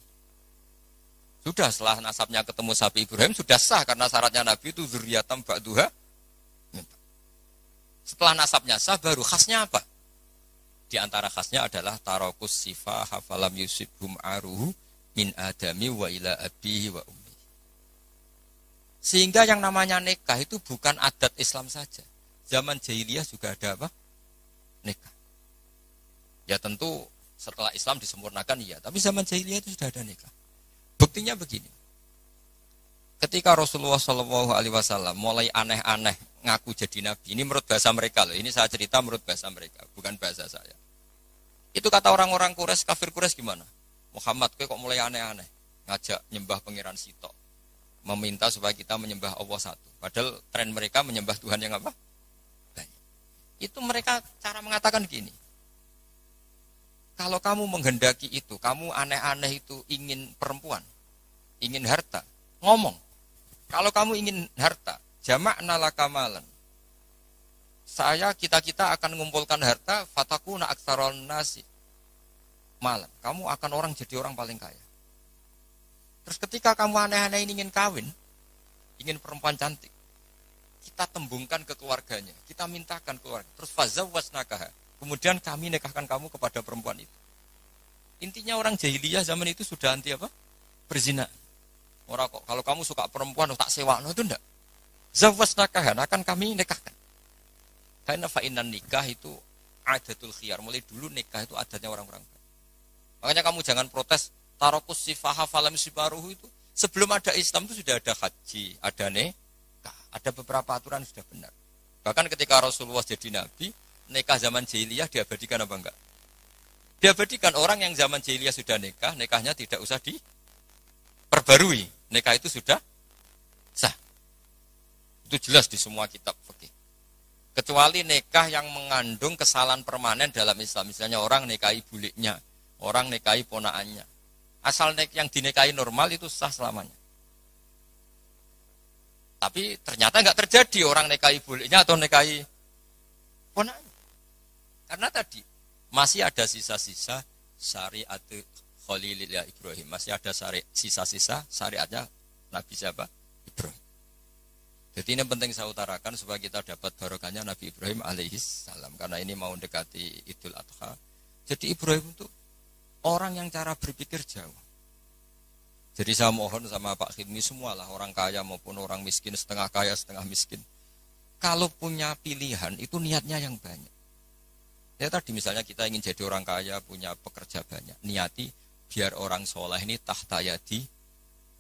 Sudah setelah nasabnya ketemu sapi Ibrahim sudah sah karena syaratnya Nabi itu zuriatam ba'duha. Setelah nasabnya sah baru khasnya apa? Di antara khasnya adalah tarokus sifah hafalam yusibhum aruhu min adami wa ila abihi wa ummi. Sehingga yang namanya nikah itu bukan adat Islam saja. Zaman jahiliyah juga ada apa? Nikah. Ya tentu setelah Islam disempurnakan iya, tapi zaman jahiliyah itu sudah ada nikah. Buktinya begini. Ketika Rasulullah Wasallam mulai aneh-aneh ngaku jadi nabi, ini menurut bahasa mereka loh. Ini saya cerita menurut bahasa mereka, bukan bahasa saya. Itu kata orang-orang Quraisy, kafir Quraisy gimana? Muhammad, kok mulai aneh-aneh ngajak nyembah pangeran Sito, meminta supaya kita menyembah Allah satu. Padahal tren mereka menyembah Tuhan yang apa? Itu mereka cara mengatakan gini. Kalau kamu menghendaki itu, kamu aneh-aneh itu ingin perempuan, ingin harta, ngomong. Kalau kamu ingin harta, jamak nalakamalan. Saya kita-kita akan mengumpulkan harta, fatakuna aksaron nasi. Malam, kamu akan orang jadi orang paling kaya. Terus ketika kamu aneh-aneh ingin kawin, ingin perempuan cantik, kita tembungkan ke keluarganya, kita mintakan keluarga. Terus fazawwas nakaha Kemudian kami nikahkan kamu kepada perempuan itu. Intinya orang jahiliyah zaman itu sudah anti apa? Berzina. Orang kok kalau kamu suka perempuan tak sewa, no itu enggak. Zawwas nakahan akan kami nikahkan. Karena fa'inan nikah itu adatul khiyar. Mulai dulu nikah itu adatnya orang-orang. Makanya kamu jangan protes tarokus sifaha falam sibaruhu itu. Sebelum ada Islam itu sudah ada haji, ada nikah, ada beberapa aturan sudah benar. Bahkan ketika Rasulullah jadi nabi, nikah zaman jahiliyah diabadikan apa enggak? Diabadikan orang yang zaman jahiliyah sudah nikah, nikahnya tidak usah diperbarui. Nikah itu sudah sah. Itu jelas di semua kitab fikih. Kecuali nikah yang mengandung kesalahan permanen dalam Islam. Misalnya orang nikahi buliknya, orang nikahi ponaannya. Asal yang dinikahi normal itu sah selamanya. Tapi ternyata nggak terjadi orang nikahi buliknya atau nikahi ponaannya. Karena tadi masih ada sisa-sisa syariat Khalilillah Ibrahim. Masih ada sisa-sisa syariatnya Nabi siapa? Ibrahim. Jadi ini penting saya utarakan supaya kita dapat barokahnya Nabi Ibrahim alaihis salam. Karena ini mau mendekati Idul Adha. Jadi Ibrahim itu orang yang cara berpikir jauh. Jadi saya mohon sama Pak Khidmi semualah orang kaya maupun orang miskin, setengah kaya, setengah miskin. Kalau punya pilihan itu niatnya yang banyak. Ya tadi misalnya kita ingin jadi orang kaya, punya pekerja banyak. Niati biar orang soleh ini tahta yadi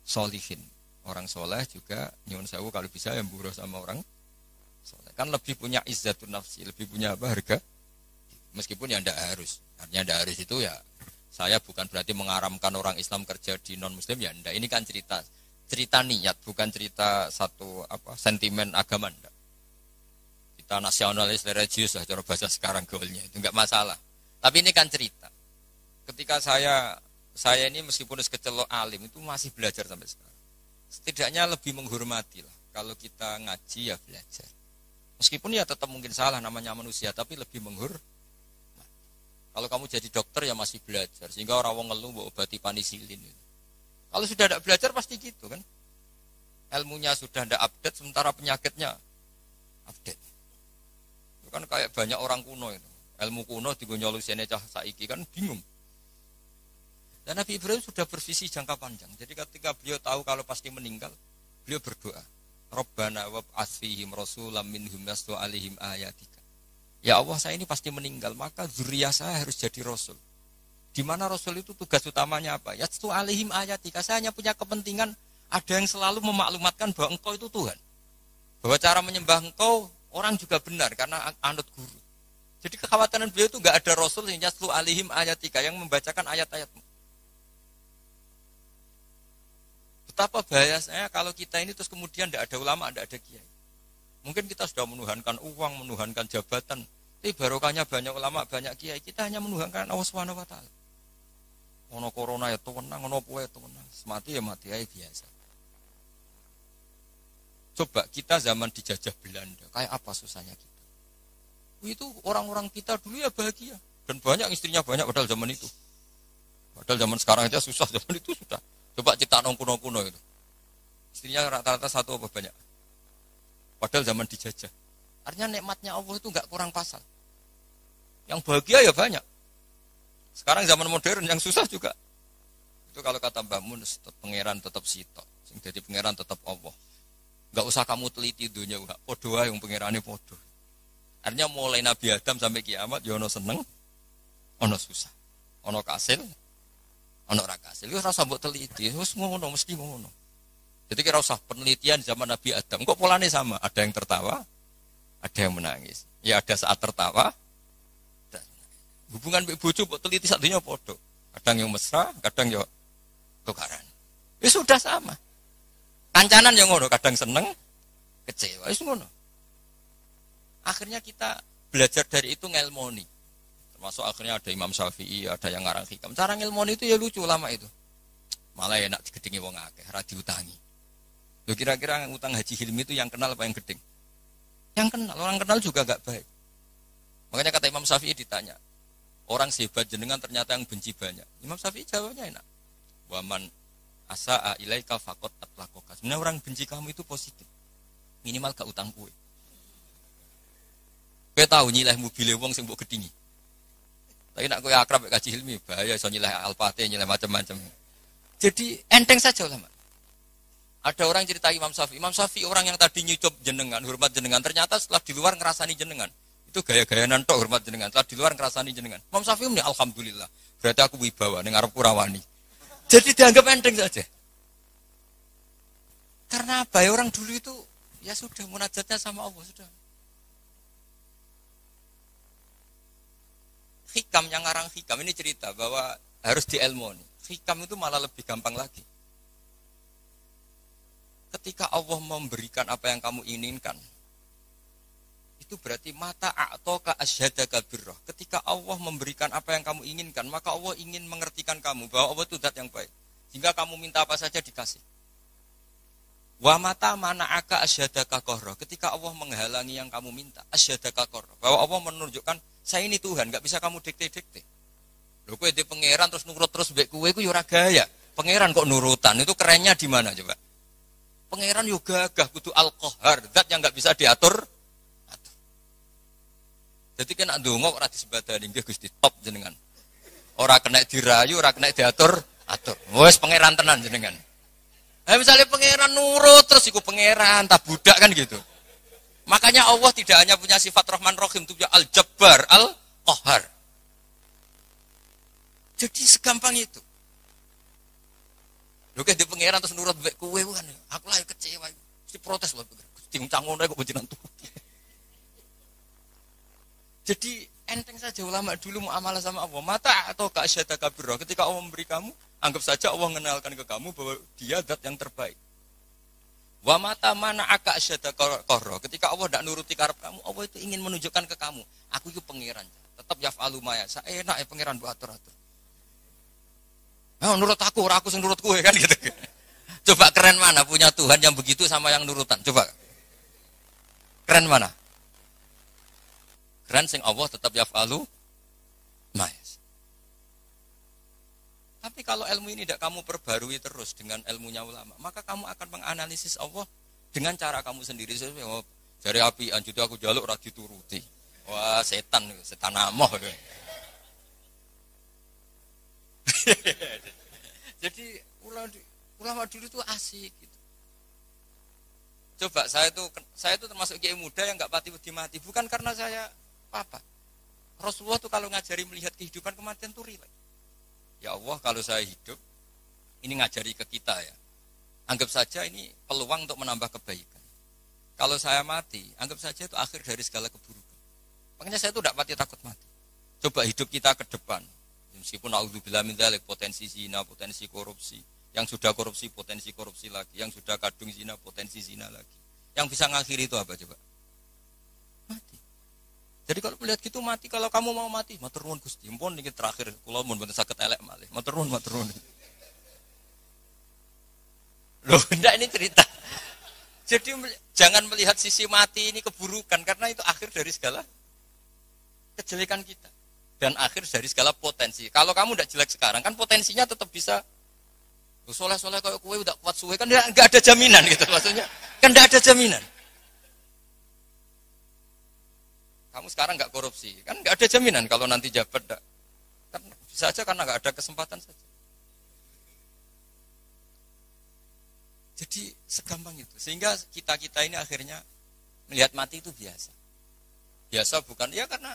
solihin. Orang soleh juga nyuwun sewu kalau bisa yang buruh sama orang soleh. Kan lebih punya izzatun nafsi, lebih punya apa harga. Meskipun ya tidak harus. Artinya tidak harus itu ya saya bukan berarti mengaramkan orang Islam kerja di non Muslim ya enggak. Ini kan cerita cerita niat, bukan cerita satu apa sentimen agama enggak. Kita nasionalis religius lah cara bahasa sekarang goalnya itu nggak masalah. Tapi ini kan cerita. Ketika saya saya ini meskipun kecelok alim itu masih belajar sampai sekarang. Setidaknya lebih menghormati lah. Kalau kita ngaji ya belajar. Meskipun ya tetap mungkin salah namanya manusia tapi lebih menghormati kalau kamu jadi dokter ya masih belajar sehingga orang wong ngeluh mau obati panisilin kalau sudah tidak belajar pasti gitu kan ilmunya sudah tidak update sementara penyakitnya update kan kayak banyak orang kuno itu. Ilmu kuno di solusinya cah saiki kan bingung. Dan Nabi Ibrahim sudah bervisi jangka panjang. Jadi ketika beliau tahu kalau pasti meninggal, beliau berdoa. Rabbana wa asfihim rasulam minhum yaslu alihim ayatika. Ya Allah saya ini pasti meninggal, maka zuriyah saya harus jadi rasul. Di mana rasul itu tugas utamanya apa? Yaslu alihim ayatika. Saya hanya punya kepentingan ada yang selalu memaklumatkan bahwa engkau itu Tuhan. Bahwa cara menyembah engkau Orang juga benar karena anut guru. Jadi kekhawatiran beliau itu nggak ada rasul yang yaslu alihim ayatika yang membacakan ayat-ayatmu. Betapa bahayanya kalau kita ini terus kemudian tidak ada ulama, tidak ada kiai. Mungkin kita sudah menuhankan uang, menuhankan jabatan. Tapi barokahnya banyak ulama, banyak kiai, kita hanya menuhankan Allah Subhanahu wa taala. Ono corona ya tenang, ono apa ya. Mati ya mati aja biasa. Coba kita zaman dijajah Belanda, kayak apa susahnya kita? Itu orang-orang kita dulu ya bahagia. Dan banyak istrinya banyak padahal zaman itu. Padahal zaman sekarang aja susah, zaman itu sudah. Coba cita nong kuno-kuno itu. Istrinya rata-rata satu apa banyak. Padahal zaman dijajah. Artinya nikmatnya Allah itu nggak kurang pasal. Yang bahagia ya banyak. Sekarang zaman modern yang susah juga. Itu kalau kata Mbak Mun, pangeran tetap sitok. Sing jadi pangeran tetap Allah. Gak usah kamu teliti dunia, gak podo yang pangerane podo. Artinya mulai Nabi Adam sampai kiamat, ya ono seneng, ono susah, ono kasil, ono rakasil. Itu rasa buat teliti, terus ngono mesti ngono. Jadi kira usah penelitian zaman Nabi Adam. Kok polanya sama? Ada yang tertawa, ada yang menangis. Ya ada saat tertawa, Hubungan ibu bojo buat teliti satunya podo. Kadang yang mesra, kadang yang tukaran. Ya sudah sama. Kancanan yang ngono, kadang seneng, kecewa, itu ngono. Akhirnya kita belajar dari itu ngelmoni. Termasuk akhirnya ada Imam Syafi'i, ada yang ngarang hikam. Cara ngelmoni itu ya lucu lama itu. Malah enak digedingi wong akeh, ra diutangi. Lo kira-kira utang Haji Hilmi itu yang kenal apa yang geding? Yang kenal, orang kenal juga gak baik. Makanya kata Imam Syafi'i ditanya, Orang sehebat jenengan ternyata yang benci banyak. Imam Syafi'i jawabnya enak. Waman asa'a ilaika fakot atlakoka. Sebenarnya orang benci kamu itu positif. Minimal gak utang kue. Kue tahu nilai mobil wong sing gedingi. Tapi nak kue akrab kaji ilmi bahaya so nilai alpate nilai macam-macam. Jadi enteng saja ulama. Ada orang cerita Imam Syafi'i. Imam Syafi'i orang yang tadi nyucup jenengan, hormat jenengan, ternyata setelah di luar ngerasani jenengan. Itu gaya-gaya nantok hormat jenengan. Setelah di luar ngerasani jenengan. Imam Syafi'i ini alhamdulillah. Berarti aku wibawa ning arep kurawani. Jadi dianggap enteng saja. Karena apa ya orang dulu itu ya sudah munajatnya sama Allah sudah. Hikam yang ngarang hikam ini cerita bahwa harus dielmoni. Hikam itu malah lebih gampang lagi. Ketika Allah memberikan apa yang kamu inginkan, itu berarti mata a'toka asyhadaka birrah. Ketika Allah memberikan apa yang kamu inginkan, maka Allah ingin mengertikan kamu bahwa Allah itu zat yang baik. Sehingga kamu minta apa saja dikasih. Wa mata mana aka asyhadaka kohro. Ketika Allah menghalangi yang kamu minta, asyhadaka kohro. Bahwa Allah menunjukkan, saya ini Tuhan, nggak bisa kamu dikte-dikte. Lho kowe di pangeran terus nurut terus mbek kowe iku ya gaya. Pangeran kok nurutan, itu kerennya di mana coba? Pangeran yo gagah kudu al-qahar, zat yang nggak bisa diatur jadi kena ndonga ora disebadani nggih Gusti top jenengan. Ora kena dirayu, ora kena diatur, atur. Wes pangeran tenan jenengan. Eh misalnya pangeran nurut terus iku pangeran, tak budak kan gitu. Makanya Allah tidak hanya punya sifat Rahman Rahim, itu Al-Jabbar, Al-Qahar. Jadi segampang itu. Lho di pangeran terus nurut mbek kowe kan. Aku lah kecewa. Mesti protes lho. Gusti ngono kok jenengan tuh. Jadi enteng saja ulama dulu mau amal sama Allah. Mata atau kasyata kabiro. Ketika Allah memberi kamu, anggap saja Allah mengenalkan ke kamu bahwa dia dat yang terbaik. Wa mata mana aka asyata korro. Ketika Allah tidak nuruti karep kamu, Allah itu ingin menunjukkan ke kamu. Aku itu pangeran. Tetap yaf'alu maya. Saya enak ya pangeran buat atur-atur. Nah, nurut aku, aku sing nurut kue kan gitu. Coba keren mana punya Tuhan yang begitu sama yang nurutan. Coba. Keren mana? Keren sing Allah tetap yaf'alu ma'as. Tapi kalau ilmu ini tidak kamu perbarui terus dengan ilmunya ulama, maka kamu akan menganalisis Allah dengan cara kamu sendiri. Oh, dari api anjut aku jaluk rati turuti. Wah setan, setan amoh. Jadi ulama, ulama dulu itu asik gitu. Coba saya itu saya itu termasuk kiai muda yang nggak pati mati bukan karena saya apa-apa. Rasulullah tuh kalau ngajari melihat kehidupan kematian tuh rilek. Ya Allah kalau saya hidup, ini ngajari ke kita ya. Anggap saja ini peluang untuk menambah kebaikan. Kalau saya mati, anggap saja itu akhir dari segala keburukan. Makanya saya tuh tidak pati takut mati. Coba hidup kita ke depan. Meskipun naudzubillah min dzalik potensi zina, potensi korupsi. Yang sudah korupsi, potensi korupsi lagi. Yang sudah kadung zina, potensi zina lagi. Yang bisa ngakhiri itu apa coba? Mati. Jadi kalau melihat gitu mati, kalau kamu mau mati, matur nuwun Gusti. Mpun niki terakhir kula mun mboten saged elek malih. Matur nuwun, matur nuwun. Loh, enggak ini cerita. Jadi jangan melihat sisi mati ini keburukan karena itu akhir dari segala kejelekan kita dan akhir dari segala potensi. Kalau kamu tidak jelek sekarang kan potensinya tetap bisa soleh soleh kalau kue udah kuat suwe kan nggak ada jaminan gitu maksudnya kan nggak ada jaminan. Kamu sekarang nggak korupsi kan nggak ada jaminan kalau nanti jabat kan bisa aja karena nggak ada kesempatan saja. Jadi segampang itu. Sehingga kita-kita ini akhirnya melihat mati itu biasa. Biasa bukan ya karena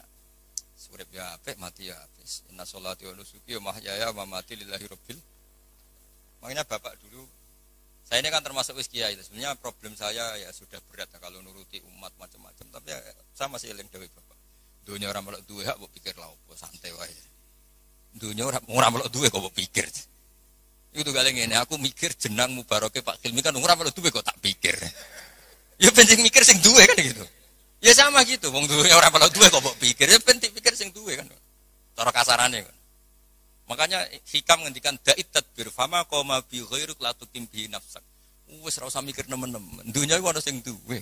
surip ya apik mati ya habis. Inna sholati wa nusuki wa mahyaya wa mati lillahi rabbil. Makanya Bapak dulu saya ini kan termasuk wis kiai. Sebenarnya problem saya ya sudah berat ya, kalau nuruti umat macam-macam. Tapi ya, saya masih eling dewi Bapak. Dunia orang melok duwe kok pikir lah santai wae. Dunia orang orang melok duwe kok pikir. Itu kali ini aku mikir jenang mubaroke Pak Hilmi kan ora perlu duwe kok tak pikir. Ya penting mikir sing duwe kan gitu. Ya sama gitu, wong duwe ora perlu duwe kok pikir. Ya penting pikir sing duwe kan. Cara kasarane kan. Makanya hikam ngendikan da'it tadbir fama qoma bi ghairuk la tukim bi nafsak. Wis ora usah mikir nemen-nemen. Dunya iku ana sing duwe.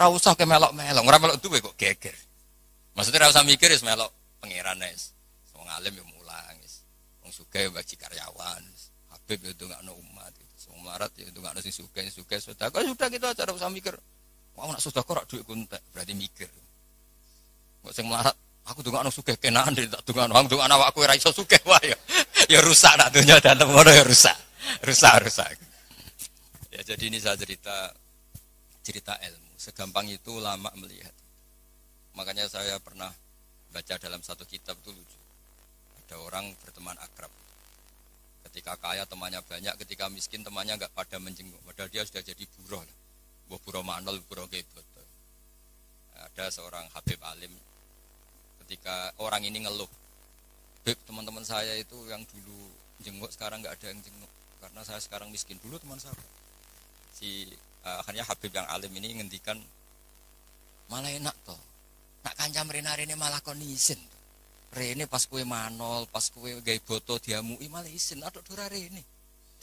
Ora usah ke melok-melok, ora melok duwe kok geger. Maksudnya ora usah mikir wis melok pangeran wis. Wong alim ya mulang wis. Wong sugih bagi karyawan. Habib itu nggak no umat. Semua marat ya ada sing suka suka sudah. Kalau sudah kita cara usah mikir. Wah nak sudah kok duit kuntek berarti mikir. Nggak sing melarat. Aku tuh no suka kenaan dari tak tuh no. Tuh nggak aku raiso suka wah ya. Ya rusak nak dunia dan ngono ya rusak. Rusak rusak. Ya jadi ini saya cerita cerita ilmu. Segampang itu lama melihat. Makanya saya pernah baca dalam satu kitab itu lucu. Ada orang berteman akrab Ketika kaya temannya banyak, ketika miskin temannya nggak pada menjenguk. Padahal dia sudah jadi buruh. Buruh manol, buruh gebot. Ada seorang Habib Alim. Ketika orang ini ngeluh, Beb, teman-teman saya itu yang dulu jenguk sekarang nggak ada yang jenguk karena saya sekarang miskin dulu teman saya si uh, akhirnya Habib yang alim ini ngendikan malah enak toh nak kancam renari ini malah konisin Rene pas kue manol, pas kue gay boto diamui malah isin aduk dora rene.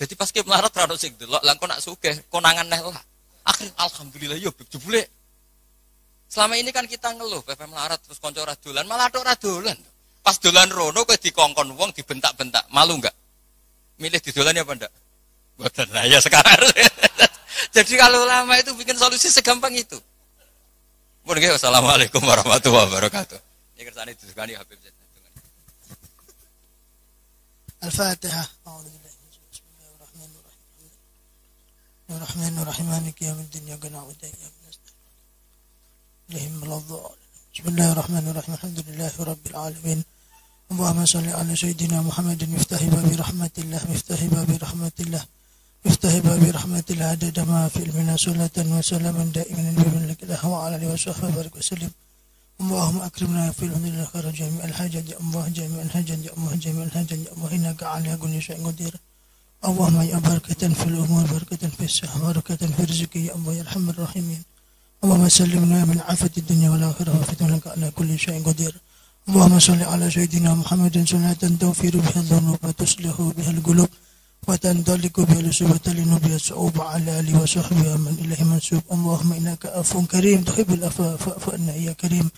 Jadi pas kue melarat rado sing delok lang kok nak sugih konangan neh lah. Akhirnya alhamdulillah yo bek jebule. Selama ini kan kita ngeluh PP melarat terus konco radolan, malah tok radolan. Pas dolan rono kowe dikongkon wong dibentak-bentak, malu enggak? Milih didolannya apa enggak? Buatan lah ya sekarang. Jadi kalau lama itu bikin solusi segampang itu. Mungkin wassalamualaikum warahmatullahi wabarakatuh. Ini kersane disukani Habib Zainal. Al-Fatihah. الرحمن الرحيم مالك يوم الدين إياك نعبد وإياك نستعين. بسم الله الرحمن الرحيم الحمد لله رب العالمين. اللهم صل على سيدنا محمد مفتاح باب رحمة الله مفتاح باب رحمة الله مفتاح باب رحمة الله. عدد ما في المنا صلاة وسلاما دائما بمن لك الله وعلى آله وصحبه وبارك وسلم. اللهم أكرمنا في الحمد خير جميع الحاجات يا الله جميع الحاجات يا الله جميع الحاجات يا الله إنك على كل شيء قدير. اللهم يا بركة في الأمور بركة في الصحة بركة في الرزق يا الله يا الرحمن الراحمين. اللهم سلمنا من عافية الدنيا والآخرة وفتنك على كل شيء قدير. اللهم صل على سيدنا محمد صلاة توفير بها الذنوب وتصلح بها القلوب وتندلك بها الأسوب وتلين بها الصعوبة على آله وصحبه. من إله منسوب. اللهم إنك عفو كريم. تحب العفو فأنا يا كريم.